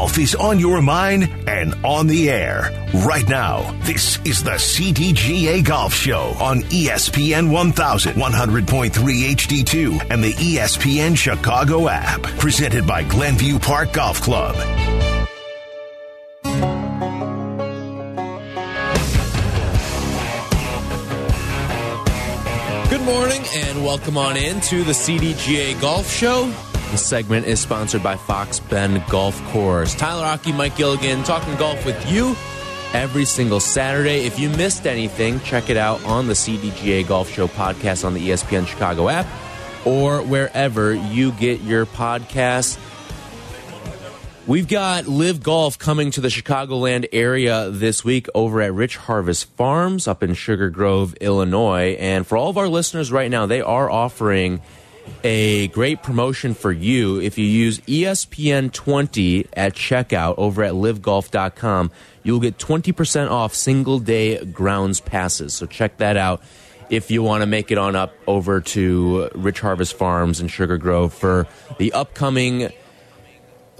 Golf is on your mind and on the air. Right now, this is the CDGA Golf Show on ESPN 1100, 100.3 HD2, and the ESPN Chicago app. Presented by Glenview Park Golf Club. Good morning and welcome on in to the CDGA Golf Show. The segment is sponsored by Fox Bend Golf Course. Tyler Aki, Mike Gilligan, talking golf with you every single Saturday. If you missed anything, check it out on the CDGA Golf Show podcast on the ESPN Chicago app or wherever you get your podcasts. We've got LIV Golf coming to the Chicagoland area this week over at Rich Harvest Farms up in Sugar Grove, Illinois. And for all of our listeners right now, they are offering a great promotion for you. If you use ESPN 20 at checkout over at livgolf.com, you'll get 20% off single day grounds passes. So check that out if you want to make it on up over to Rich Harvest Farms in Sugar Grove for the upcoming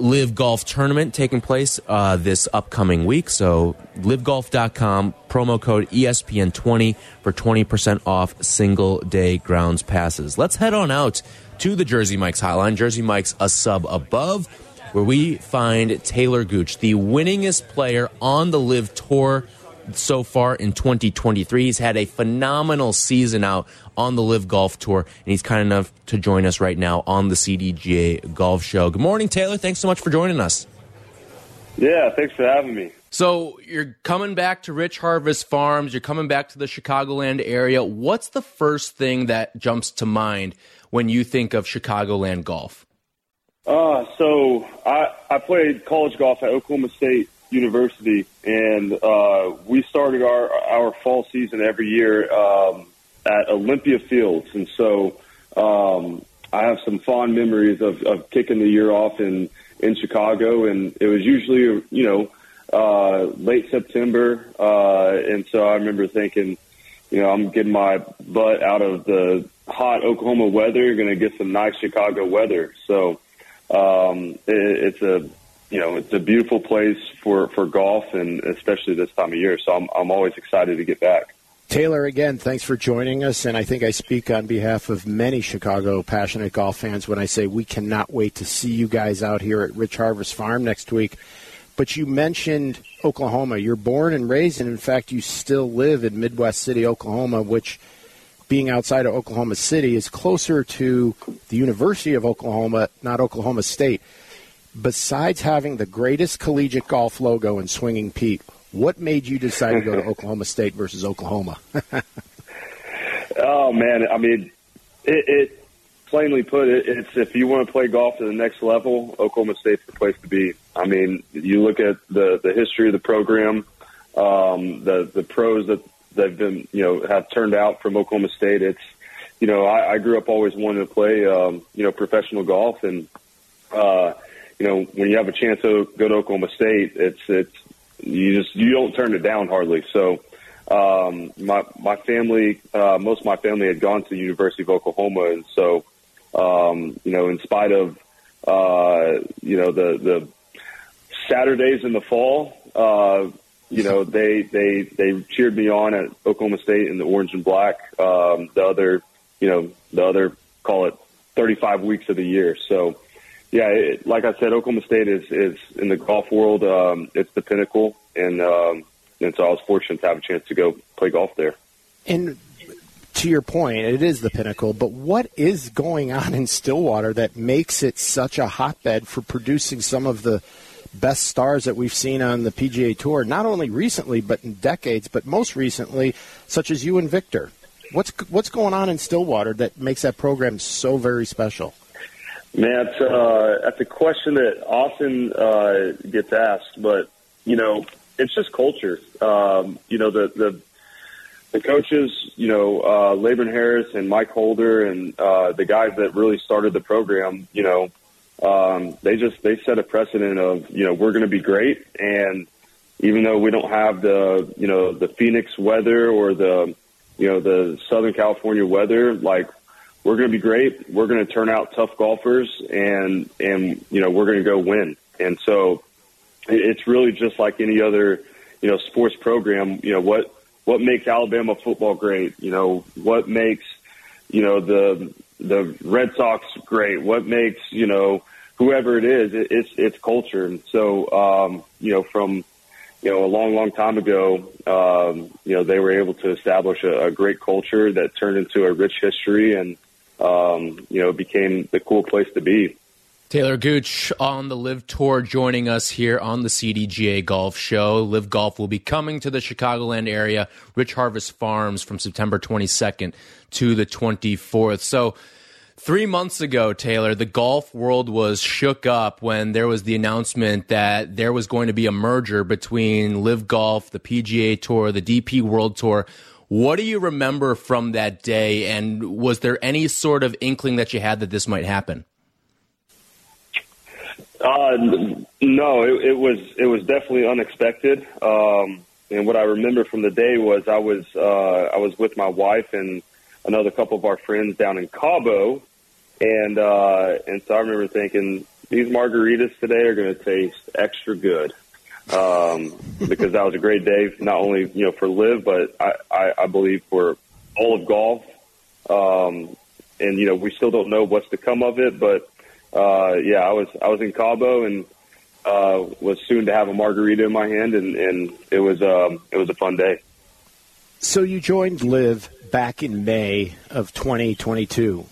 LIV Golf tournament taking place uh, this upcoming week. So, livgolf.com, promo code ESPN20 for 20% off single day grounds passes. Let's head on out to the Jersey Mike's hotline. Jersey Mike's a sub above, where we find Talor Gooch, the winningest player on the LIV Tour so far in 2023. He's had a phenomenal season out on the LIV Golf Tour, and he's kind enough to join us right now on the CDGA Golf Show. Good morning, Talor. Thanks so much for joining us. Yeah, thanks for having me. So you're coming back to Rich Harvest Farms. You're coming back to the Chicagoland area. What's the first thing that jumps to mind when you think of Chicagoland golf? Uh, so I, I played college golf at Oklahoma State University, and uh, we started our our fall season every year um, at Olympia Fields, and so um, I have some fond memories of, of kicking the year off in in Chicago, and it was usually you know uh, late September, uh, and so I remember thinking, you know, I'm getting my butt out of the hot Oklahoma weather, going to get some nice Chicago weather, so. Um, it, it's a you know, it's a beautiful place for, for golf and especially this time of year. So I'm, I'm always excited to get back. Talor, again, thanks for joining us. And I think I speak on behalf of many Chicago passionate golf fans when I say we cannot wait to see you guys out here at Rich Harvest Farm next week. But you mentioned Oklahoma. You're born and raised, and in fact, you still live in Midwest City, Oklahoma, which, being outside of Oklahoma City, is closer to the University of Oklahoma, not Oklahoma State besides having the greatest collegiate golf logo in Swinging Pete, what made you decide to go to Oklahoma State versus Oklahoma? oh man, I mean, it, it plainly put, it, it's if you want to play golf to the next level, Oklahoma State's the place to be. I mean, you look at the the history of the program, um, the the pros that they've been, you know, have turned out from Oklahoma State. It's, you know, I, I grew up always wanting to play, um, you know, professional golf and. uh you know, when you have a chance to go to Oklahoma State, it's it's you just you don't turn it down hardly. So um, my my family, uh, most of my family had gone to the University of Oklahoma, and so um, you know, in spite of uh, you know the the Saturdays in the fall, uh, you know they they they cheered me on at Oklahoma State in the orange and black. Um, the other, you know, the other call it 35 weeks of the year. So yeah, it, like I said, Oklahoma State is is in the golf world. Um, it's the pinnacle, and um, and so I was fortunate to have a chance to go play golf there. And to your point, it is the pinnacle. But what is going on in Stillwater that makes it such a hotbed for producing some of the best stars that we've seen on the PGA Tour? Not only recently, but in decades, but most recently, such as you and Victor. What's what's going on in Stillwater that makes that program so very special? Man, that's, uh, that's a question that often uh, gets asked, but you know, it's just culture. Um, you know, the the the coaches, you know, uh, Labron Harris and Mike Holder and uh, the guys that really started the program, you know, um, they just they set a precedent of you know we're going to be great, and even though we don't have the you know the Phoenix weather or the you know the Southern California weather, like we're going to be great. We're going to turn out tough golfers, and and you know we're going to go win. And so, it's really just like any other, you know, sports program. You know what what makes Alabama football great? You know what makes you know the the Red Sox great? What makes you know whoever it is? It, it's it's culture. And so um, you know from you know a long long time ago, um, you know they were able to establish a, a great culture that turned into a rich history and um, you know it became the cool place to be. Talor Gooch on the LIV Tour joining us here on the CDGA Golf Show. LIV Golf will be coming to the Chicagoland area, Rich Harvest Farms, from September 22nd to the 24th. So, three months ago, Talor, the golf world was shook up when there was the announcement that there was going to be a merger between LIV Golf, the PGA Tour, the DP World Tour. What do you remember from that day? And was there any sort of inkling that you had that this might happen? Uh, no, it, it was it was definitely unexpected. Um, and what I remember from the day was I was uh, I was with my wife and another couple of our friends down in Cabo, and uh, and so I remember thinking these margaritas today are going to taste extra good um, because that was a great day, not only you know for LIV, but I, I, I believe for all of golf. Um, and you know we still don't know what's to come of it, but uh, yeah, I was I was in Cabo and uh, was soon to have a margarita in my hand, and, and it was um, it was a fun day. So you joined LIV back in May of 2022.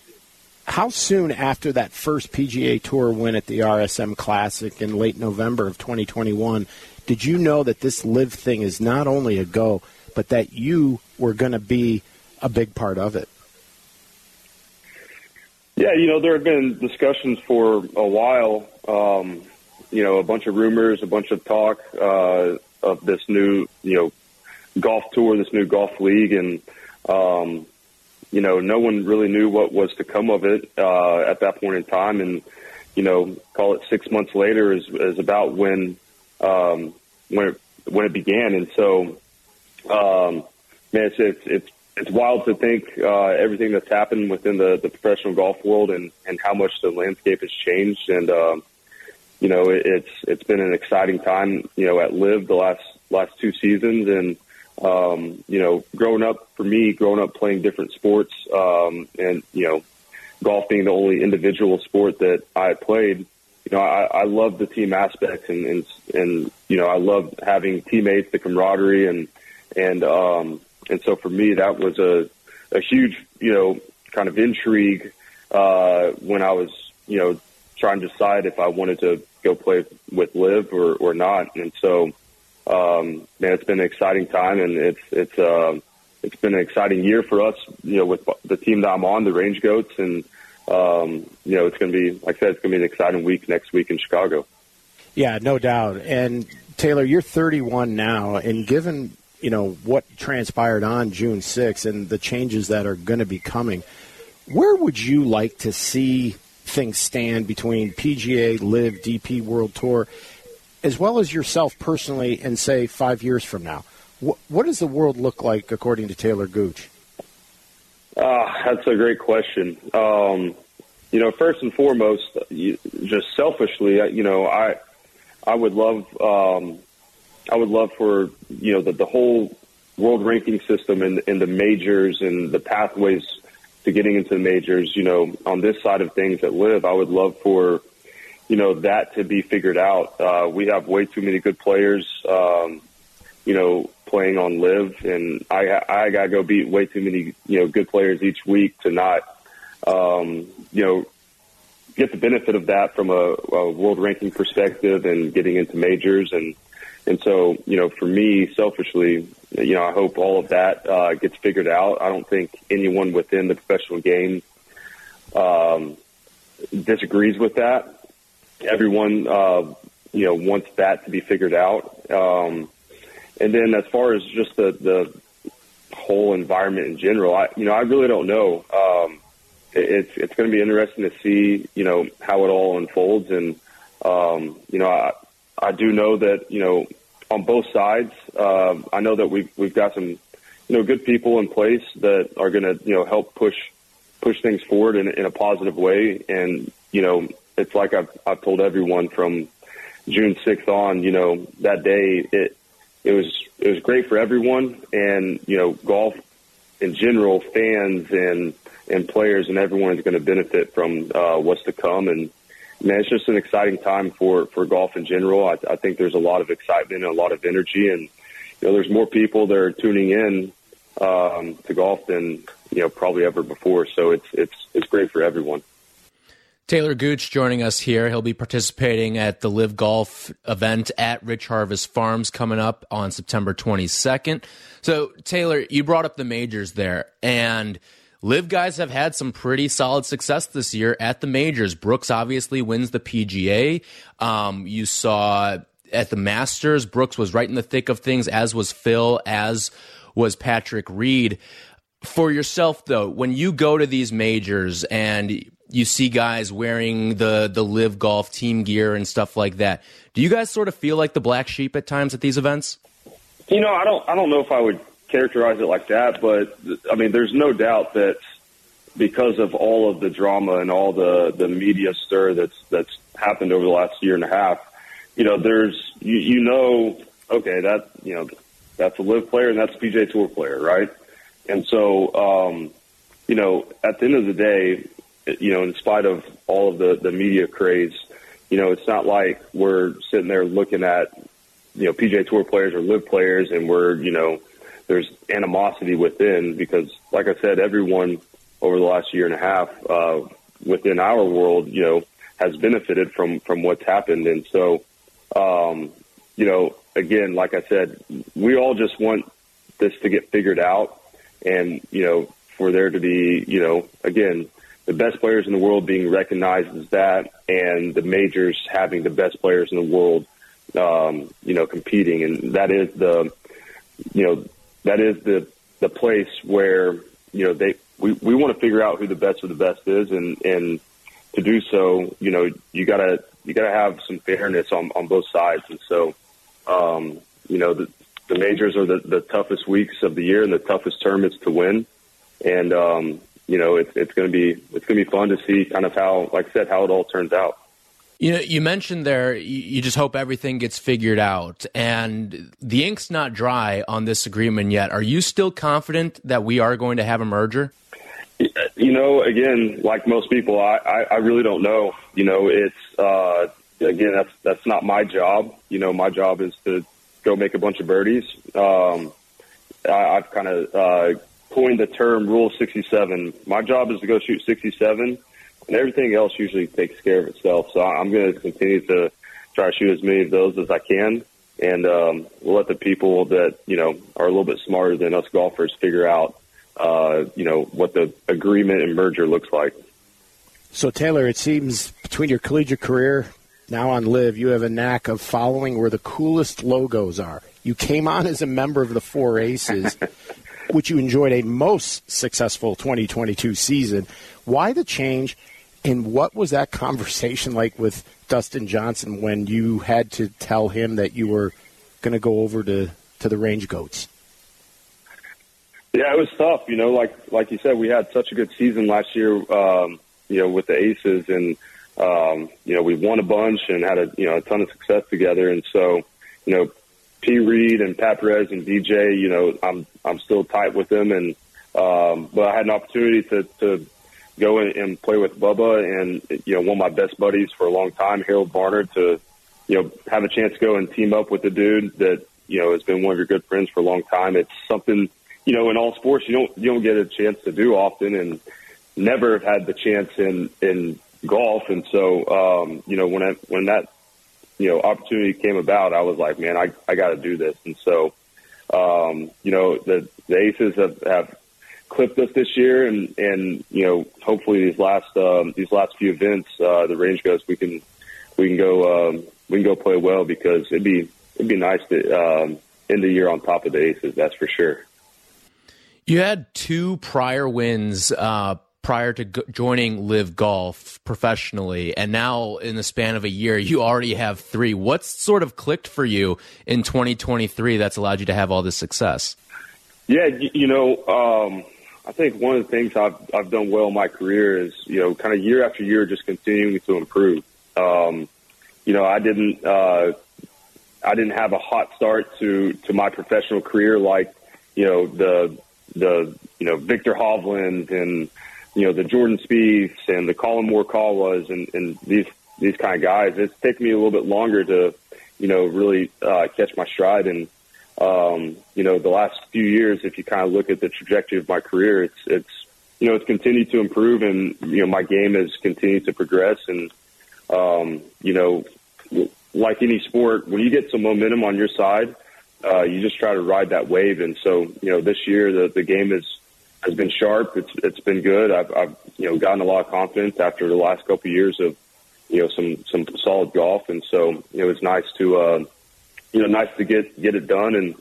How soon after that first PGA Tour win at the RSM Classic in late November of 2021 did you know that this LIV thing is not only a go, but that you were going to be a big part of it? Yeah, you know, there have been discussions for a while. Um, you know, a bunch of rumors, a bunch of talk uh, of this new, you know, golf tour, this new golf league, and um, you know, no one really knew what was to come of it uh, at that point in time. And you know, call it six months later is is about when um, when it, when it began. And so, um, man, it's it's, it's it's wild to think uh, everything that's happened within the, the professional golf world and, and how much the landscape has changed. And um, you know, it, it's it's been an exciting time. You know, at LIV the last last two seasons, and um, you know, growing up for me, growing up playing different sports, um, and you know, golf being the only individual sport that I played. You know, I, I love the team aspects, and, and and you know, I love having teammates, the camaraderie, and and um, and so for me, that was a, a huge, you know, kind of intrigue uh, when I was, you know, trying to decide if I wanted to go play with LIV or, or not. And so, um, man, it's been an exciting time, and it's it's uh, it's been an exciting year for us. You know, with the team that I'm on, the Range Goats, and um, you know, it's going to be, like I said, it's going to be an exciting week next week in Chicago. Yeah, no doubt. And Talor, you're 31 now, and given you know what transpired on June 6th and the changes that are going to be coming. Where would you like to see things stand between PGA, LIV, DP World Tour, as well as yourself personally, and say five years from now? What, what does the world look like according to Talor Gooch? Uh, that's a great question. Um, you know, first and foremost, you, just selfishly, you know, I I would love um, I would love for you know the, the whole world ranking system and, and the majors and the pathways to getting into the majors. You know, on this side of things at LIV, I would love for you know that to be figured out. Uh, we have way too many good players. Um, you know, playing on LIV, and I I gotta go beat way too many you know good players each week to not um, you know get the benefit of that from a, a world ranking perspective and getting into majors and and so, you know, for me, selfishly, you know, I hope all of that uh, gets figured out. I don't think anyone within the professional game um, disagrees with that. Everyone, uh, you know, wants that to be figured out. Um, and then, as far as just the the whole environment in general, I, you know, I really don't know. Um, it's it's going to be interesting to see, you know, how it all unfolds, and um, you know, I, I do know that you know on both sides. Uh, I know that we've we've got some you know good people in place that are going to you know help push push things forward in, in a positive way. And you know, it's like I've I've told everyone from June 6th on, you know, that day it it was it was great for everyone, and you know, golf in general, fans and and players and everyone is going to benefit from uh, what's to come. And man, it's just an exciting time for for golf in general. I, I think there's a lot of excitement and a lot of energy, and you know, there's more people that are tuning in um, to golf than you know probably ever before. So it's it's it's great for everyone. Talor Gooch joining us here. He'll be participating at the LIV Golf event at Rich Harvest Farms coming up on September 22nd. So, Talor, you brought up the majors there, and LIV guys have had some pretty solid success this year at the majors. Brooks obviously wins the PGA. Um, you saw at the Masters, Brooks was right in the thick of things, as was Phil, as was Patrick Reed. For yourself, though, when you go to these majors and you see guys wearing the the LIV golf team gear and stuff like that. Do you guys sort of feel like the black sheep at times at these events? You know, I don't I don't know if I would characterize it like that, but I mean, there's no doubt that because of all of the drama and all the the media stir that's that's happened over the last year and a half, you know, there's you, you know, okay, that you know, that's a LIV player and that's a PGA Tour player, right? And so, um, you know, at the end of the day, you know, in spite of all of the, the media craze, you know, it's not like we're sitting there looking at, you know, PGA Tour players or LIV players and we're, you know, there's animosity within because, like I said, everyone over the last year and a half uh, within our world, you know, has benefited from from what's happened, and so, um, you know, again, like I said, we all just want this to get figured out, and you know, for there to be, you know, again, the best players in the world being recognized as that, and the majors having the best players in the world, um, you know, competing, and that is the, you know, that is the the place where you know they we we want to figure out who the best of the best is, and and to do so, you know, you gotta you gotta have some fairness on on both sides, and so, um, you know, the the majors are the, the toughest weeks of the year and the toughest tournaments to win, and um, you know, it's it's going to be it's going to be fun to see kind of how, like I said, how it all turns out. You know, you mentioned there you just hope everything gets figured out, and the ink's not dry on this agreement yet. Are you still confident that we are going to have a merger? You know, again, like most people, I, I, I really don't know. You know, it's uh, again that's that's not my job. You know, my job is to go make a bunch of birdies. Um, I, I've kind of uh, coined the term Rule 67. My job is to go shoot 67, and everything else usually takes care of itself. So I'm going to continue to try to shoot as many of those as I can, and um, we'll let the people that you know are a little bit smarter than us golfers figure out, uh, you know, what the agreement and merger looks like. So Talor, it seems between your collegiate career now on LIV, you have a knack of following where the coolest logos are. You came on as a member of the Four Aces. which you enjoyed a most successful 2022 season. Why the change, and what was that conversation like with Dustin Johnson when you had to tell him that you were going to go over to, to the Range Goats? Yeah, it was tough. You know, like like you said, we had such a good season last year. Um, you know, with the Aces, and um, you know, we won a bunch and had a you know a ton of success together. And so, you know, P. Reed and Pat Perez and DJ, you know, I'm I'm still tight with them, and um, but I had an opportunity to to go in and play with Bubba and you know one of my best buddies for a long time, Harold Varner, to you know have a chance to go and team up with the dude that you know has been one of your good friends for a long time. It's something you know in all sports you don't you don't get a chance to do often, and never have had the chance in in golf, and so um, you know when I when that you know, opportunity came about, I was like, man, I, I got to do this. And so, um, you know, the, the Aces have, have clipped us this year and, and, you know, hopefully these last, um, these last few events, uh, the Range Goats, we can, we can go, um, we can go play well because it'd be, it'd be nice to, um, end the year on top of the Aces. That's for sure. You had two prior wins, uh, prior to g- joining LIV Golf professionally, and now in the span of a year, you already have three. What's sort of clicked for you in 2023 that's allowed you to have all this success? Yeah, you know, um, I think one of the things I've I've done well in my career is you know, kind of year after year, just continuing to improve. Um, you know, I didn't, uh, I didn't have a hot start to, to my professional career like, you know, the, the, you know, Viktor Hovland and, you know, the Jordan Spieths and the Collin Morikawas and, and these, these kind of guys. It's taken me a little bit longer to, you know, really, uh, catch my stride. And, um, you know, the last few years, if you kind of look at the trajectory of my career, it's, it's, you know, it's continued to improve and, you know, my game has continued to progress. And, um, you know, like any sport, when you get some momentum on your side, uh, you just try to ride that wave. And so, you know, this year the, the game is, has been sharp. It's, it's been good. I've, I've, you know, gotten a lot of confidence after the last couple of years of, you know, some, some solid golf. And so, you know, it's nice to, uh, you know, nice to get, get it done. And,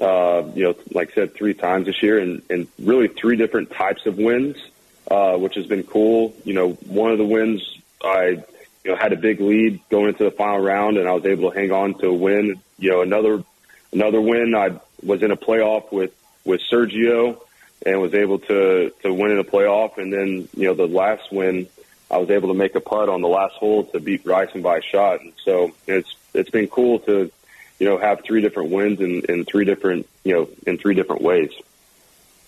uh, you know, like I said, three times this year and, and really three different types of wins, uh, which has been cool. You know, one of the wins I, you know, had a big lead going into the final round and I was able to hang on to a win. You know, another, another win, I was in a playoff with, with Sergio and was able to, to win in a playoff. And then, you know, the last win, I was able to make a putt on the last hole to beat Bryson by a shot. And so it's, it's been cool to, you know, have three different wins in, in three different, you know, in three different ways.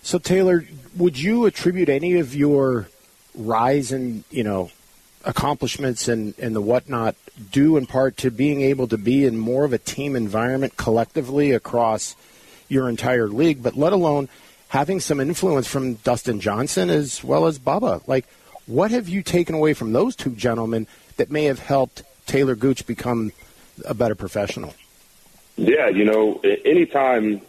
So Talor, would you attribute any of your rise in, you know, accomplishments and, and the whatnot due in part to being able to be in more of a team environment collectively across your entire league, but let alone having some influence from Dustin Johnson as well as Bubba. Like, what have you taken away from those two gentlemen that may have helped Talor Gooch become a better professional? Yeah, you know, anytime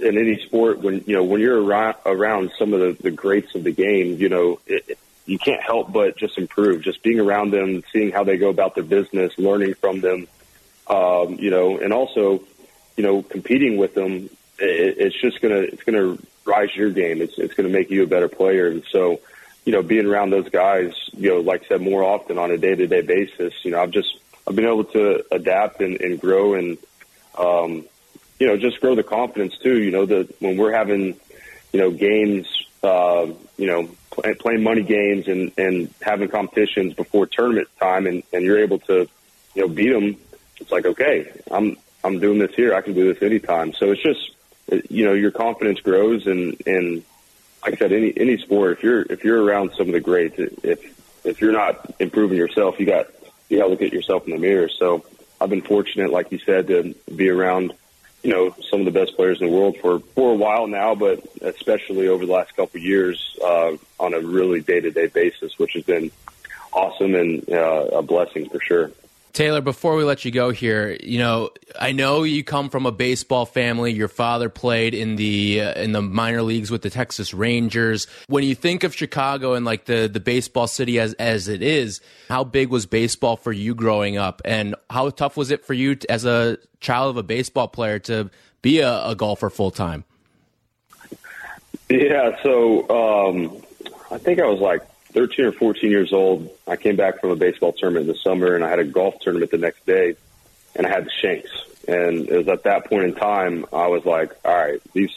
in any sport, when you know when you're around, around some of the, the greats of the game, you know, it, you can't help but just improve. Just being around them, seeing how they go about their business, learning from them, um, you know, and also, you know, competing with them. It, it's just gonna it's gonna rise your game. It's it's gonna make you a better player. And so, you know, being around those guys, you know, like I said, more often on a day to day basis, you know, I've just I've been able to adapt and, and grow and um, you know, just grow the confidence too. You know, that when we're having, you know, games, uh, you know, play, playing money games and, and having competitions before tournament time and, and you're able to, you know, beat them. It's like, okay, I'm, I'm doing this here. I can do this anytime. So it's just, you know, your confidence grows and, and like I said, any, any sport, if you're, if you're around some of the greats, if, if you're not improving yourself, you got, you got to look at yourself in the mirror. So I've been fortunate, like you said, to be around, you know, some of the best players in the world for, for a while now, but especially over the last couple of years, uh, on a really day to day basis, which has been awesome and uh, a blessing for sure. Talor, before we let you go here, you know, I know you come from a baseball family. Your father played in the uh, in the minor leagues with the Texas Rangers. When you think of Chicago and like the the baseball city as as it is, how big was baseball for you growing up, and how tough was it for you to, as a child of a baseball player to be a, a golfer full time? Yeah, so um, I think I was like 13 or 14 years old, I came back from a baseball tournament in the summer and I had a golf tournament the next day and I had the shanks. And it was at that point in time, I was like, all right, these,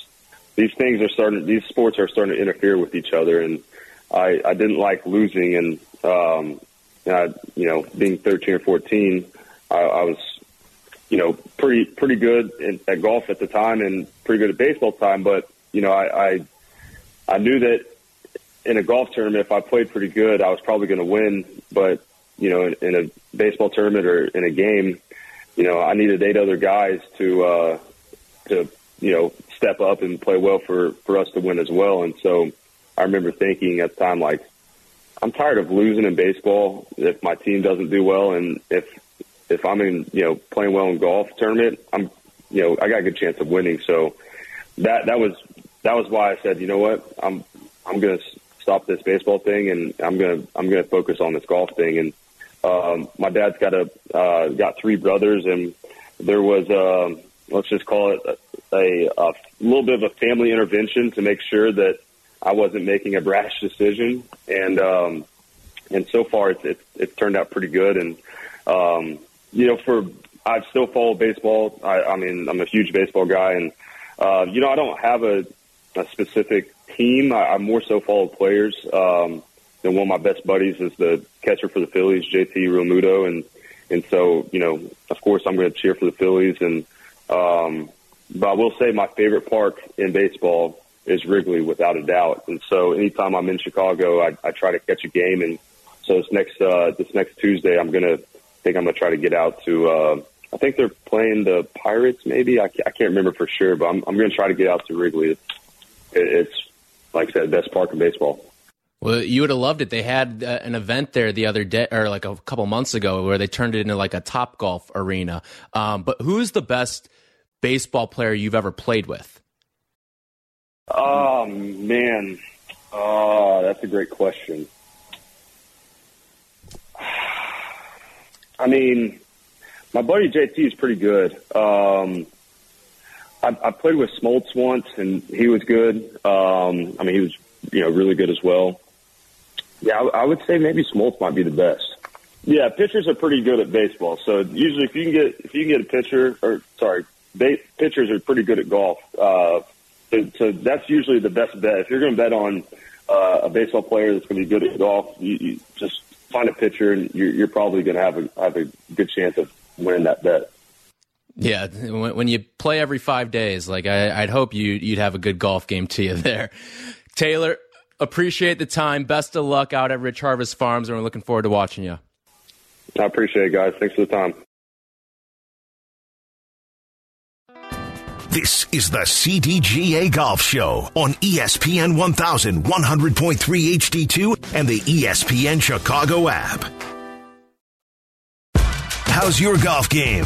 these things are starting, these sports are starting to interfere with each other. And I, I didn't like losing. And, um, I, you know, being 13 or 14, I, I was, you know, pretty, pretty good in, at golf at the time and pretty good at baseball time. But, you know, I, I, I knew that in a golf tournament, if I played pretty good, I was probably going to win. But you know, in, in a baseball tournament or in a game, you know, I needed eight other guys to uh, to you know step up and play well for for us to win as well. And so I remember thinking at the time, like, I'm tired of losing in baseball if my team doesn't do well, and if if I'm in you know playing well in golf tournament, I'm you know I got a good chance of winning. So that that was that was why I said, you know what, I'm I'm to stop this baseball thing and I'm gonna I'm gonna focus on this golf thing. And um, my dad's got a uh, got three brothers, and there was uh, let's just call it a, a, a little bit of a family intervention to make sure that I wasn't making a brash decision. And um, and so far it's, it's it's turned out pretty good. And um, you know, for I've still followed baseball. I, I mean, I'm a huge baseball guy, and uh, you know, I don't have a, a specific team. I, I more so follow players. Um, and one of my best buddies is the catcher for the Phillies, JT Realmuto, and and so you know, of course, I'm going to cheer for the Phillies. And um, but I will say my favorite park in baseball is Wrigley, without a doubt. And so anytime I'm in Chicago, I, I try to catch a game. And so this next uh, this next Tuesday, I'm gonna think I'm gonna try to get out to. Uh, I think they're playing the Pirates, maybe. I, I can't remember for sure, but I'm, I'm going to try to get out to Wrigley. It, it's, like I said, best park in baseball. Well, you would have loved it. They had uh, an event there the other day, or like a couple months ago, where they turned it into like a top golf arena. Um, but who's the best baseball player you've ever played with? Oh man, oh, that's a great question. I mean, my buddy JT is pretty good. Um, I, I played with Smoltz once, and he was good. Um, I mean, he was you know really good as well. Yeah, I, I would say maybe Smoltz might be the best. Yeah, pitchers are pretty good at baseball. So usually, if you can get if you can get a pitcher, or sorry, ba- pitchers are pretty good at golf. Uh, so, so that's usually the best bet. If you're going to bet on uh, a baseball player that's going to be good at golf, you, you just find a pitcher, and you're, you're probably going to have a have a good chance of winning that bet. Yeah, when, you play every five days, like I, would hope you you'd have a good golf game to you there. Talor, appreciate the time. Best of luck out at Rich Harvest Farms, and we're looking forward to watching you. I appreciate it, guys. Thanks for the time. This is the CDGA Golf Show on ESPN 1100.3 HD2 and the ESPN Chicago app. How's your golf game?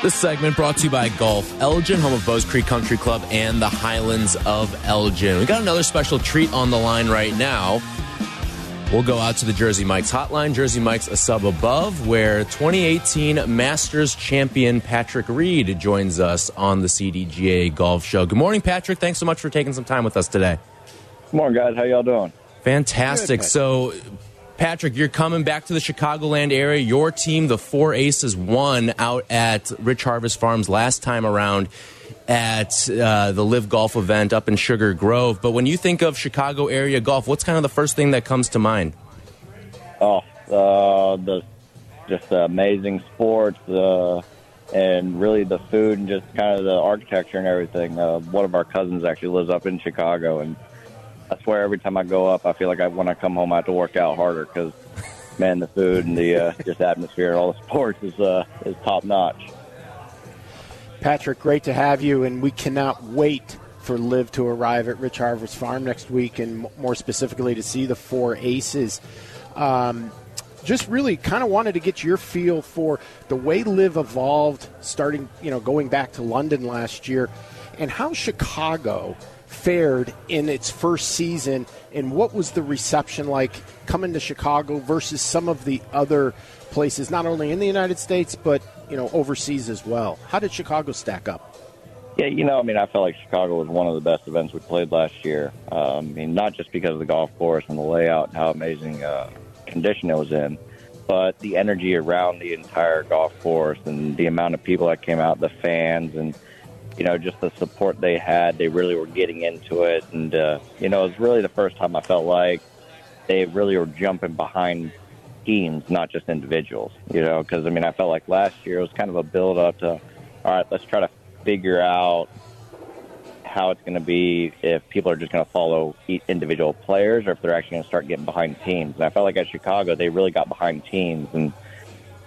This segment brought to you by Golf Elgin, home of Bowes Creek Country Club and the Highlands of Elgin. We got another special treat on the line right now. We'll go out to the Jersey Mike's hotline. Jersey Mike's a sub above, where 2018 Masters champion Patrick Reed joins us on the CDGA Golf Show. Good morning, Patrick. Thanks so much for taking some time with us today. Good morning, guys. How y'all doing? Fantastic. Good, so, Patrick, you're coming back to the Chicagoland area. Your team, the Four Aces, won out at Rich Harvest Farms last time around at uh, the LIV Golf event up in Sugar Grove. But when you think of Chicago area golf, what's kind of the first thing that comes to mind? Oh, uh, the just the amazing sports, uh, and really the food and just kind of the architecture and everything. Uh, one of our cousins actually lives up in Chicago, and I swear every time I go up, I feel like I, when I come home, I have to work out harder because, man, the food and the uh, just atmosphere and all the sports is uh, is top notch. Patrick, great to have you, and we cannot wait for LIV to arrive at Rich Harvest Farm next week, and more specifically to see the four aces. Um, just really kind of wanted to get your feel for the way LIV evolved, starting, you know, going back to London last year, and how Chicago fared in its first season and what was the reception like coming to Chicago versus some of the other places not only in the United States but you know overseas as well. How did Chicago stack up? Yeah, you know, I mean, I felt like Chicago was one of the best events we played last year. Um, I mean, not just because of the golf course and the layout and how amazing uh, condition it was in, but the energy around the entire golf course and the amount of people that came out, the fans, and you know, just the support they had. They really were getting into it. And, uh, you know, it was really the first time I felt like they really were jumping behind teams, not just individuals, you know, because, I mean, I felt like last year it was kind of a build up to, all right, let's try to figure out how it's going to be if people are just going to follow individual players or if they're actually going to start getting behind teams. And I felt like at Chicago, they really got behind teams. And,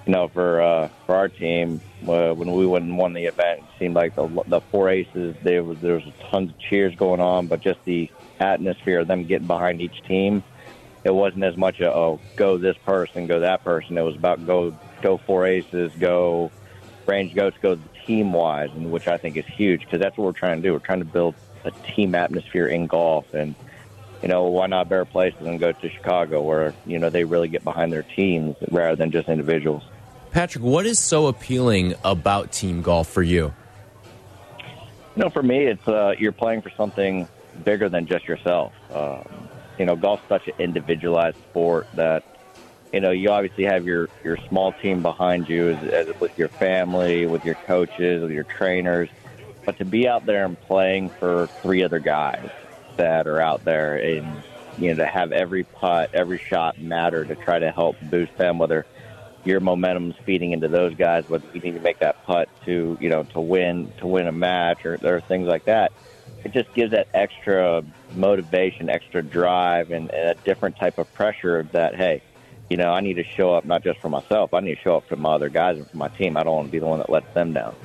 you know, for uh, for our team, uh, when we went and won the event, it seemed like the the four aces there was there was tons of cheers going on, but just the atmosphere of them getting behind each team, it wasn't as much a oh go this person, go that person. It was about go go four aces, go range goats, go team wise, and which I think is huge because that's what we're trying to do. We're trying to build a team atmosphere in golf and you know, why not better places than go to Chicago where, you know, they really get behind their teams rather than just individuals. Patrick, what is so appealing about team golf for you? You know, for me, it's uh, you're playing for something bigger than just yourself. Um, you know, golf's such an individualized sport that you know you obviously have your your small team behind you, as, as with your family, with your coaches, with your trainers. But to be out there and playing for three other guys that are out there, and you know, to have every putt, every shot matter to try to help boost them, whether your momentum's feeding into those guys, whether you need to make that putt to you know to win to win a match or there are things like that. It just gives that extra motivation, extra drive, and, and a different type of pressure that hey, you know, I need to show up not just for myself. I need to show up for my other guys and for my team. I don't want to be the one that lets them down.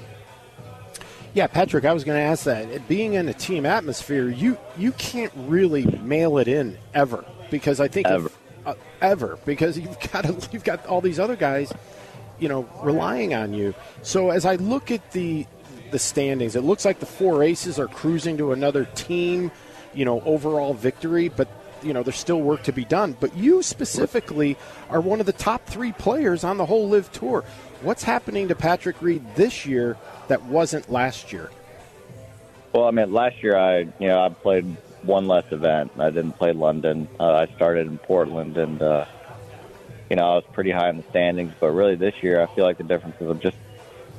Yeah, Patrick, I was going to ask that. Being in a team atmosphere, you you can't really mail it in ever because I think Ever. if, uh, ever because you've got to, you've got all these other guys, you know, relying on you. So as I look at the the standings, it looks like the four aces are cruising to another team, you know, overall victory, but you know, there's still work to be done. But you specifically are one of the top three players on the whole LIV tour. What's happening to Patrick Reed this year that wasn't last year? Well, I mean, last year I, you know, I played one less event. I didn't play London. Uh, I started in Portland, and uh, you know, I was pretty high in the standings. But really, this year, I feel like the difference is I'm just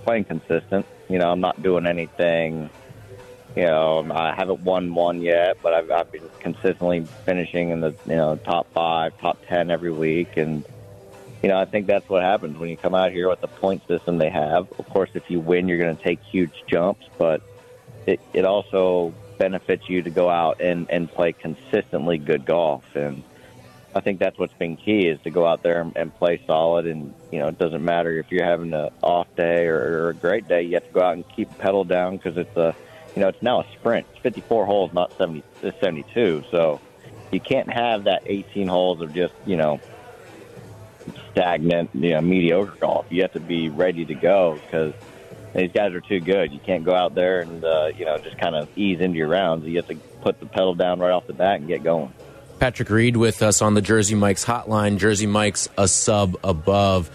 playing consistent. You know, I'm not doing anything. You know, I haven't won one yet, but I've, I've been consistently finishing in the you know top five, top ten every week, and you know, I think that's what happens when you come out here with the point system they have. Of course, if you win, you're going to take huge jumps, but it, it also benefits you to go out and, and play consistently good golf. And I think that's what's been key is to go out there and, and play solid. And, you know, it doesn't matter if you're having an off day or, or a great day, you have to go out and keep pedal down because it's a, you know, it's now a sprint. It's 54 holes, not 70, 72. So you can't have that 18 holes of just, you know, stagnant, you know, mediocre golf. You have to be ready to go because these guys are too good. You can't go out there and uh, you know just kind of ease into your rounds. You have to put the pedal down right off the bat and get going. Patrick Reed with us on the Jersey Mike's hotline. Jersey Mike's a sub above.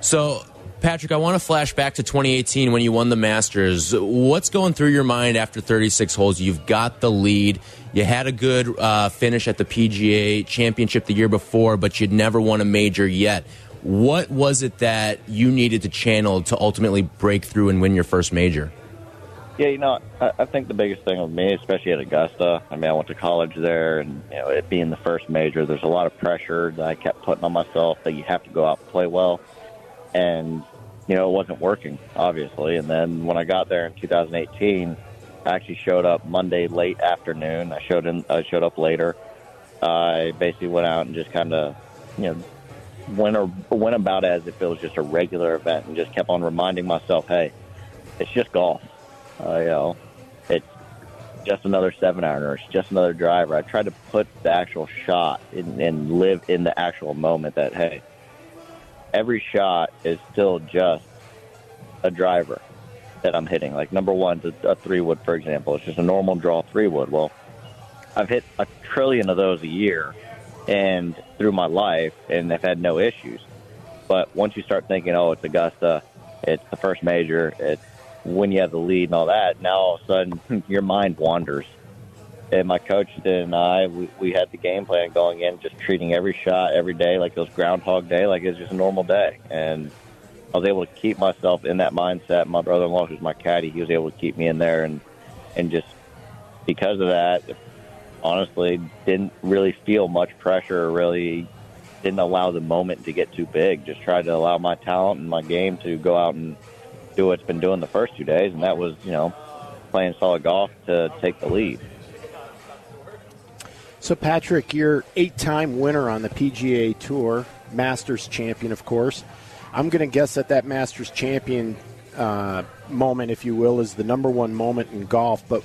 So, Patrick, I want to flash back to 2018 when you won the Masters. What's going through your mind after 36 holes? You've got the lead. You had a good uh, finish at the PGA Championship the year before, but you'd never won a major yet. What was it that you needed to channel to ultimately break through and win your first major? Yeah, you know, I, I think the biggest thing with me, especially at Augusta, I mean, I went to college there, and you know, it being the first major, there's a lot of pressure that I kept putting on myself that you have to go out and play well, and you know, it wasn't working, obviously. And then when I got there in 2018, I actually showed up Monday late afternoon. I showed in, I showed up later. I basically went out and just kind of, you know, went or went about it as if it was just a regular event, and just kept on reminding myself, hey, it's just golf. Uh, you know, it's just another seven iron or it's just another driver. I tried to put the actual shot in, and live in the actual moment that hey, every shot is still just a driver that I'm hitting. Like number one, a, a three wood, for example, it's just a normal draw three wood. Well, I've hit a trillion of those a year, and through my life, and I've had no issues. But once you start thinking, oh, it's Augusta, it's the first major, it's when you have the lead and all that, now all of a sudden your mind wanders. And my coach and I, we, we had the game plan going in, just treating every shot every day like it was Groundhog Day, like it's just a normal day. And I was able to keep myself in that mindset. My brother-in-law, who's my caddy, he was able to keep me in there, and and just because of that, honestly, didn't really feel much pressure. Really, didn't allow the moment to get too big. Just tried to allow my talent and my game to go out and do what it's been doing the first two days, and that was, you know, playing solid golf to take the lead. So, Patrick, you're eight-time winner on the PGA Tour, Masters champion, of course. I'm going to guess that that Masters champion uh, moment, if you will, is the number one moment in golf. But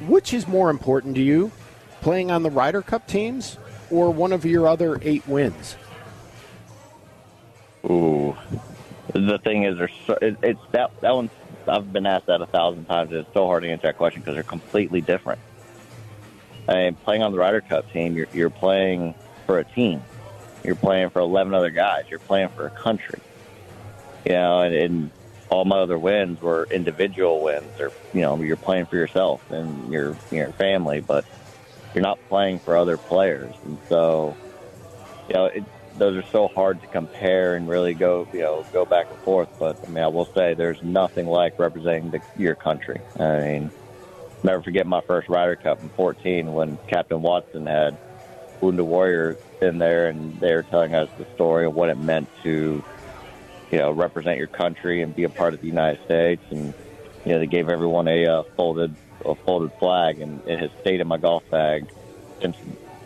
which is more important to you, playing on the Ryder Cup teams or one of your other eight wins? Ooh, the thing is, there's so, it, it's that that one. I've been asked that a thousand times. It's so hard to answer that question because they're completely different. I mean, playing on the Ryder Cup team, you're you're playing for a team. You're playing for 11 other guys. You're playing for a country. You know, and, and all my other wins were individual wins, or you know, you're playing for yourself and your your family, but you're not playing for other players, and so you know, it, those are so hard to compare and really go you know go back and forth. But I mean, I will say there's nothing like representing the, your country. I mean, never forget my first Ryder Cup in 14 when Captain Watson had Wounded Warrior in there, and they were telling us the story of what it meant to you know, represent your country and be a part of the United States. And you know, they gave everyone a uh, folded a folded flag, and it has stayed in my golf bag since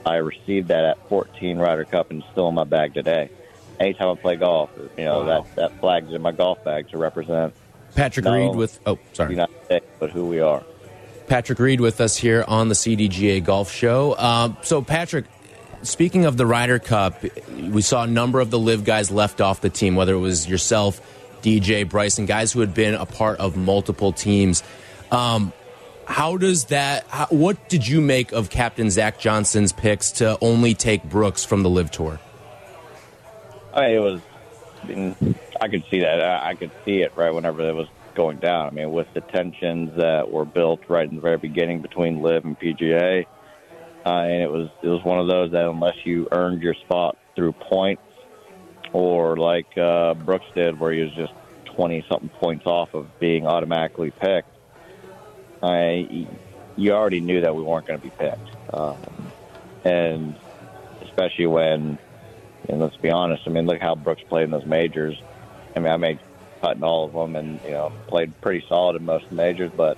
I received that at 14 Ryder Cup, and still in my bag today. Anytime I play golf, you know wow. that that flag's in my golf bag to represent. Patrick Reed with oh sorry, the United States, but who we are. Patrick Reed with us here on the CDGA Golf Show. Um, so, Patrick, speaking of the Ryder Cup, we saw a number of the LIV guys left off the team, whether it was yourself, DJ, Bryson, guys who had been a part of multiple teams. Um, how does that? How, what did you make of Captain Zach Johnson's picks to only take Brooks from the LIV Tour? I mean, it was. I, mean, I could see that. I, I could see it right whenever it was going down. I mean, with the tensions that were built right in the very beginning between LIV and PGA, uh, and it was it was one of those that unless you earned your spot through points, or like uh, Brooks did, where he was just twenty something points off of being automatically picked, I you already knew that we weren't going to be picked, um, and especially when, and let's be honest, I mean, look how Brooks played in those majors. I mean, I made cut in all of them, and you know, played pretty solid in most majors, but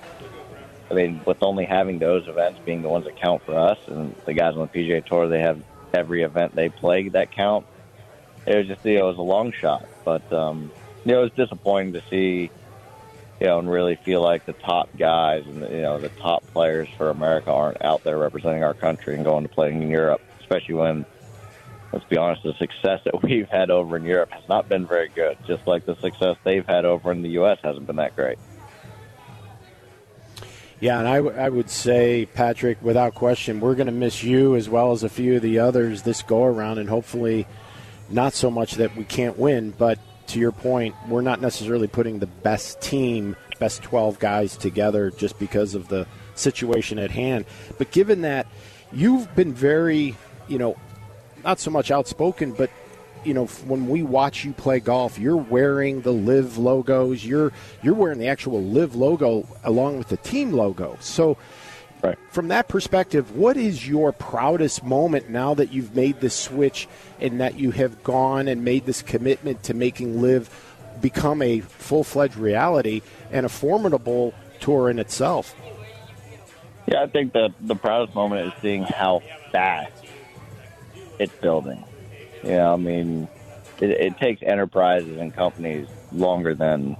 I mean, with only having those events being the ones that count for us, and the guys on the PGA Tour, they have every event they play that count. It was just, you know, it was a long shot, but um, you know, it was disappointing to see, you know, and really feel like the top guys and you know the top players for America aren't out there representing our country and going to play in Europe, especially when. Let's be honest, the success that we've had over in Europe has not been very good, just like the success they've had over in the U.S. hasn't been that great. Yeah, and I, w- I would say, Patrick, without question, we're going to miss you as well as a few of the others this go around, and hopefully not so much that we can't win, but to your point, we're not necessarily putting the best team, best 12 guys together just because of the situation at hand. But given that you've been very, you know, not so much outspoken, but you know when we watch you play golf you're wearing the LIV logos. You're you're wearing the actual LIV logo along with the team logo. So right. from that perspective what is your proudest moment now that you've made this switch and that you have gone and made this commitment to making LIV become a full-fledged reality and a formidable tour in itself? Yeah i think that the proudest moment is seeing how fast it's building yeah, I mean, it, it takes enterprises and companies longer than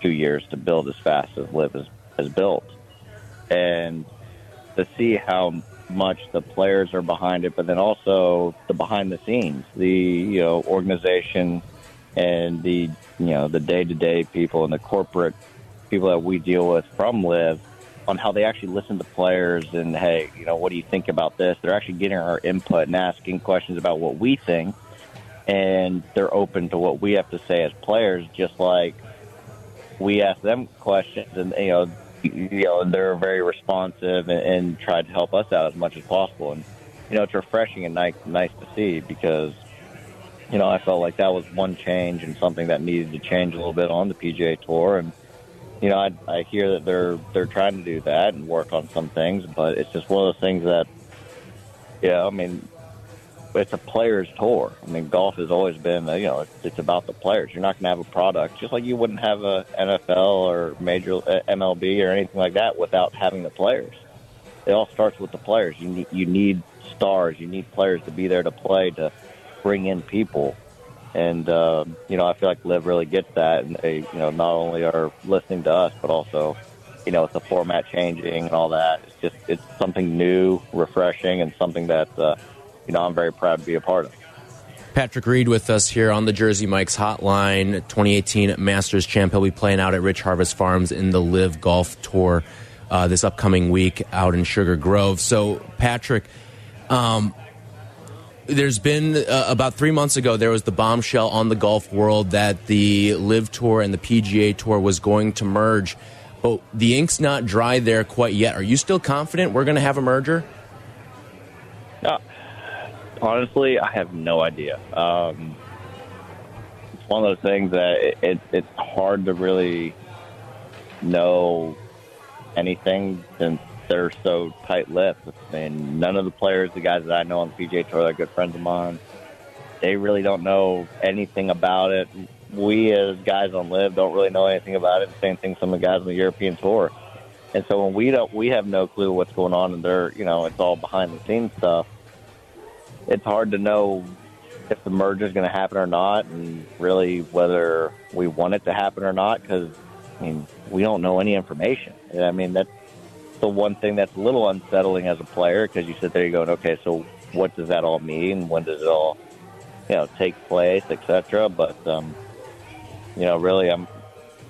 two years to build as fast as LIV has, has built. And to see how much the players are behind it, but then also the behind the scenes, the you know organization and the you know the day to day people and the corporate people that we deal with from LIV on how they actually listen to players and hey, you know, what do you think about this? They're actually getting our input and asking questions about what we think and they're open to what we have to say as players, just like we ask them questions, and you know, you know, they're very responsive and, and try to help us out as much as possible. And you know, it's refreshing and nice, nice to see because you know I felt like that was one change and something that needed to change a little bit on the PGA Tour, and you know, I, I hear that they're they're trying to do that and work on some things, but it's just one of those things that, yeah, I mean, it's a players tour. I mean, golf has always been, you know, it's, about the players. You're not going to have a product, just like you wouldn't have a NFL or major uh, MLB or anything like that without having the players. It all starts with the players. You need you need stars. You need players to be there to play to bring in people. And uh, you know, I feel like LIV really gets that, and they, you know, not only are listening to us, but also, you know, with the format changing and all that, it's just it's something new, refreshing, and something that. Uh, you know, I'm very proud to be a part of. Patrick Reed with us here on the Jersey Mike's Hotline. 2018 Masters champ. He'll be playing out at Rich Harvest Farms in the LIV Golf Tour uh, this upcoming week out in Sugar Grove. So, Patrick, um, there's been uh, about three months ago there was the bombshell on the golf world that the LIV Tour and the PGA Tour was going to merge, but the ink's not dry there quite yet. Are you still confident we're going to have a merger? Uh, honestly, I have no idea. Um, it's one of those things that it, it, it's hard to really know anything since they're so tight-lipped. Mean, none of the players, the guys that I know on the PGA Tour, they're good friends of mine. They really don't know anything about it. We, as guys on LIV don't really know anything about it. Same thing, some of the guys on the European Tour. And so when we don't, we have no clue what's going on, and they're, you know, it's all behind the scenes stuff. It's hard to know if the merger is going to happen or not, and really whether we want it to happen or not, because I mean, we don't know any information. I mean, that's the one thing that's a little unsettling as a player because you sit there, you going, okay, so what does that all mean? When does it all, you know, take place, etc. But um, you know, really, I'm.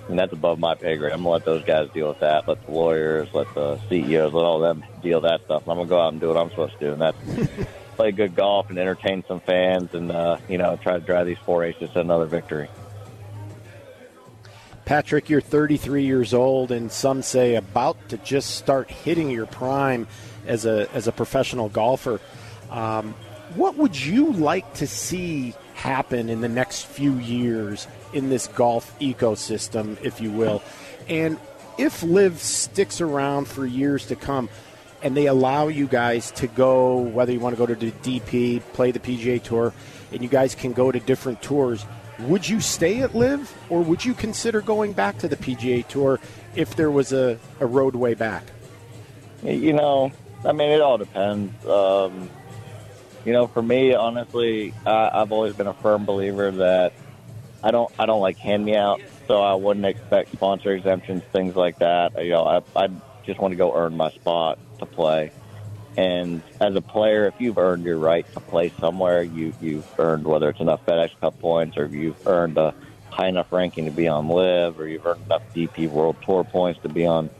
And that's above my pay grade. I'm gonna let those guys deal with that. Let the lawyers, let the CEOs, let all them deal with that stuff. I'm gonna go out and do what I'm supposed to do, and that's play good golf and entertain some fans, and uh, you know, try to drive these four aces to another victory. Patrick, you're 33 years old, and some say about to just start hitting your prime as a as a professional golfer. Um, what would you like to see happen in the next few years in this golf ecosystem, if you will? And if LIV sticks around for years to come, and they allow you guys to go, whether you want to go to the DP, play the PGA Tour, and you guys can go to different tours would you stay at LIV, or would you consider going back to the PGA Tour if there was a, a roadway back? You know, I mean, it all depends. Um, you know, for me, honestly, I, I've always been a firm believer that I don't I don't like hand me out, so I wouldn't expect sponsor exemptions, things like that. You know, I I just want to go earn my spot to play. And as a player, if you've earned your right to play somewhere, you you've earned whether it's enough FedEx Cup points or you've earned a high enough ranking to be on LIV or you've earned enough DP World Tour points to be on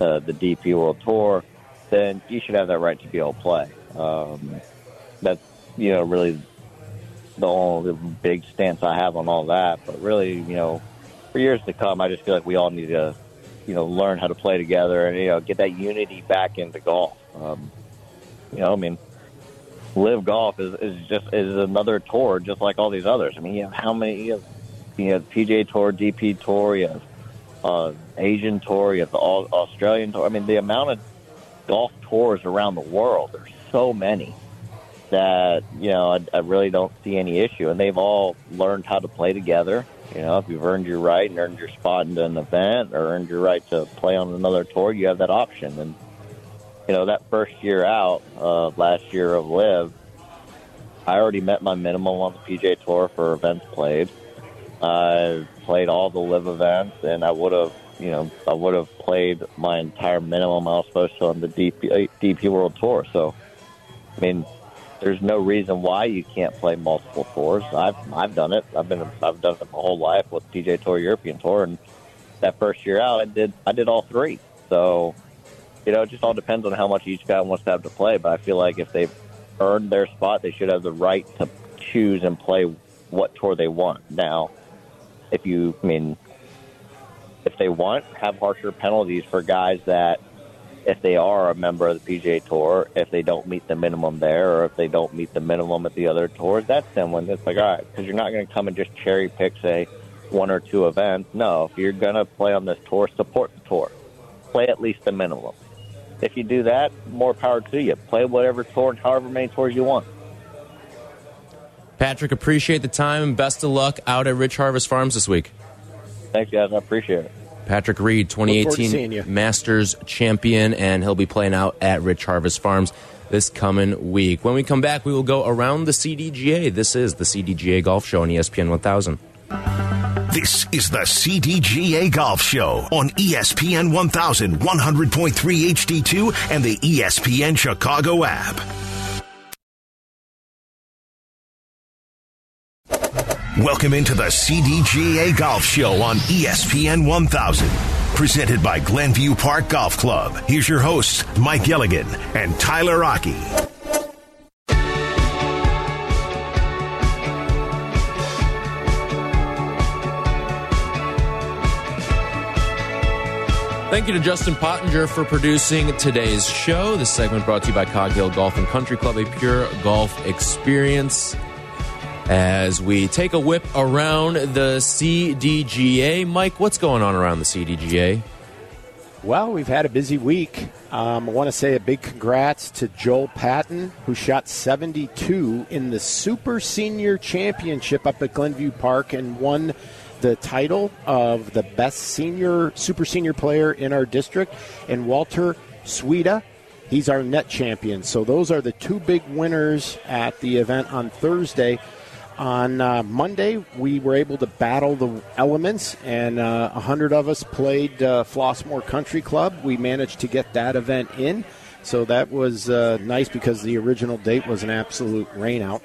uh, the DP World Tour, then you should have that right to be able to play. Um, that's you know really the only big stance I have on all that. But really, you know, for years to come, I just feel like we all need to you know learn how to play together and you know get that unity back into golf. Um, you know, I mean, LIV Golf is, is just is another tour, just like all these others. I mean, you have how many? You have, you have PGA Tour, DP Tour, you have uh, Asian Tour, you have the all, Australian Tour. I mean, the amount of golf tours around the world, there's so many that you know I, I really don't see any issue, and they've all learned how to play together. You know, if you've earned your right and earned your spot in an event, or earned your right to play on another tour, you have that option, and you know, that first year out, uh, last year of LIV, I already met my minimum on the PJ Tour for events played. I played all the LIV events, and I would have, you know, I would have played my entire minimum I was supposed to on the DP, DP World Tour. So, I mean, there's no reason why you can't play multiple tours. I've I've done it. I've been I've done it my whole life with PGA Tour, European Tour, and that first year out, I did I did all three. So you know, it just all depends on how much each guy wants to have to play. But I feel like if they've earned their spot, they should have the right to choose and play what tour they want. Now, if you, I mean, if they want, have harsher penalties for guys that, if they are a member of the PGA Tour, if they don't meet the minimum there, or if they don't meet the minimum at the other tours, that's then when it's like, all right, because you're not going to come and just cherry pick, say, one or two events. No, if you're going to play on this tour, support the tour. Play at least the minimum if you do that, more power to you. Play whatever tour, and however many tours you want. Patrick, appreciate the time and best of luck out at Rich Harvest Farms this week. Thanks, guys. I appreciate it. Patrick Reed, 2018 Masters champion, and he'll be playing out at Rich Harvest Farms this coming week. When we come back, we will go around the CDGA. This is the CDGA Golf Show on ESPN 1000. This is the CDGA Golf Show on ESPN 1100.3 HD2 and the ESPN Chicago app. Welcome into the CDGA Golf Show on ESPN 1000. Presented by Glenview Park Golf Club. Here's your hosts, Mike Gilligan and Tyler Rocky. Thank you to Justin Pottinger for producing today's show. This segment brought to you by Cog Hill Golf and Country Club, a pure golf experience. As we take a whip around the CDGA, Mike, what's going on around the CDGA? Well, we've had a busy week. Um, I want to say a big congrats to Joel Patton, who shot 72 in the Super Senior Championship up at Glenview Park and won the title of the best senior, super senior player in our district. And Walter Sweda, he's our net champion. So those are the two big winners at the event on Thursday. On uh, Monday, we were able to battle the elements, and uh, 100 of us played uh, Flossmoor Country Club. We managed to get that event in, so that was uh, nice because the original date was an absolute rainout.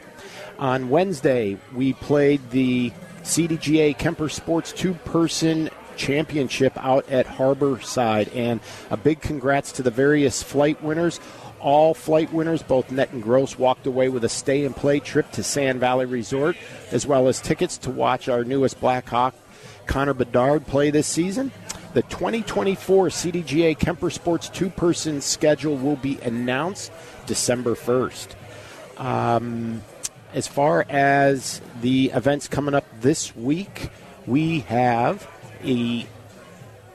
On Wednesday, we played the CDGA Kemper Sports two person championship out at Harborside, and a big congrats to the various flight winners all flight winners, both net and gross, walked away with a stay and play trip to Sand Valley Resort, as well as tickets to watch our newest Black Hawk, Connor Bedard, play this season. The 2024 CDGA Kemper Sports two person schedule will be announced December 1st. Um, as far as the events coming up this week, we have a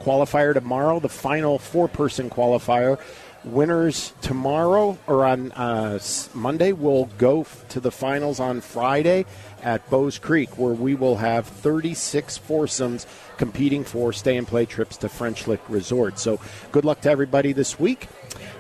qualifier tomorrow, the final four person qualifier winners tomorrow or on uh, Monday will go to the finals on Friday at Bowes Creek, where we will have 36 foursomes competing for stay and play trips to French Lick Resort. So good luck to everybody this week.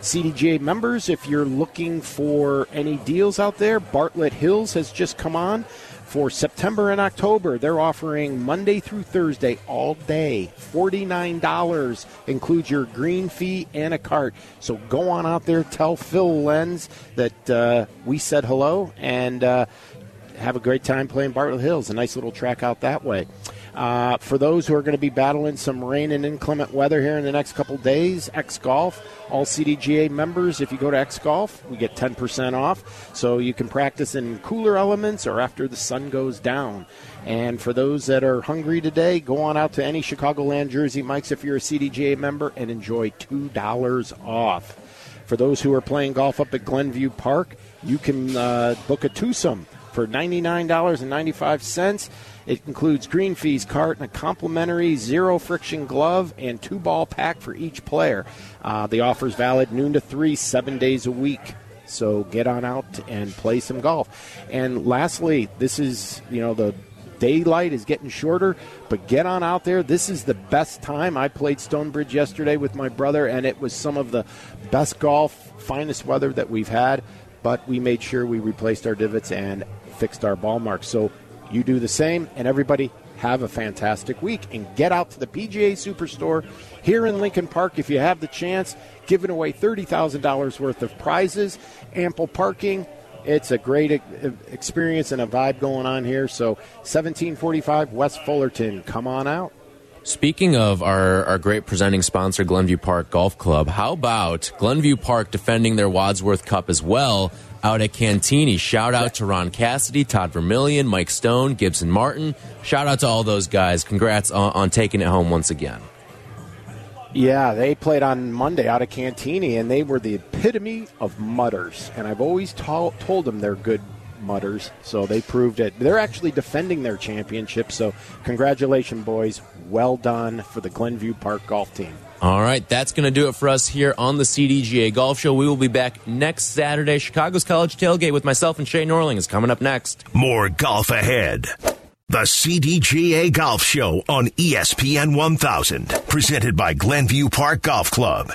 CDGA members, if you're looking for any deals out there, Bartlett Hills has just come on for September and October. They're offering Monday through Thursday all day. $49 includes your green fee and a cart. So go on out there, tell Phil Lenz that uh, we said hello, and uh, have a great time playing Bartlett Hills. A nice little track out that way. Uh, for those who are going to be battling some rain and inclement weather here in the next couple days, X Golf, all CDGA members, if you go to X Golf, we get 10% off. So you can practice in cooler elements or after the sun goes down. And for those that are hungry today, go on out to any Chicagoland Jersey Mike's if you're a CDGA member and enjoy $2 off. For those who are playing golf up at Glenview Park, you can uh, book a twosome for $99.95. It includes green fees, cart, and a complimentary zero friction glove and two ball pack for each player. Uh, the offer is valid noon to 3, seven days a week. So get on out and play some golf. And lastly, this is, you know, the daylight is getting shorter, but get on out there. This is the best time. I played Stonebridge yesterday with my brother, and it was some of the best golf, finest weather that we've had. But we made sure we replaced our divots and fixed our ball marks. So you do the same, and everybody have a fantastic week and get out to the PGA Superstore here in Lincoln Park if you have the chance. Giving away $30,000 worth of prizes, ample parking. It's a great experience and a vibe going on here. So, 1745 West Fullerton, come on out. Speaking of our, our great presenting sponsor, Glenview Park Golf Club, how about Glenview Park defending their Wadsworth Cup as well out at Cantigny. Shout out to Ron Cassidy, Todd Vermillion, Mike Stone, Gibson Martin. Shout out to all those guys. Congrats on, on taking it home once again. Yeah, they played on Monday out of Cantigny, and they were the epitome of mutters. And I've always to- told them they're good mutters, so they proved it. They're actually defending their championship, so congratulations, boys. Well done for the Glenview Park golf team. All right, that's going to do it for us here on the CDGA Golf Show. We will be back next Saturday. Chicago's College Tailgate with myself and Shay Norling is coming up next. More golf ahead. The CDGA Golf Show on ESPN 1000, presented by Glenview Park Golf Club.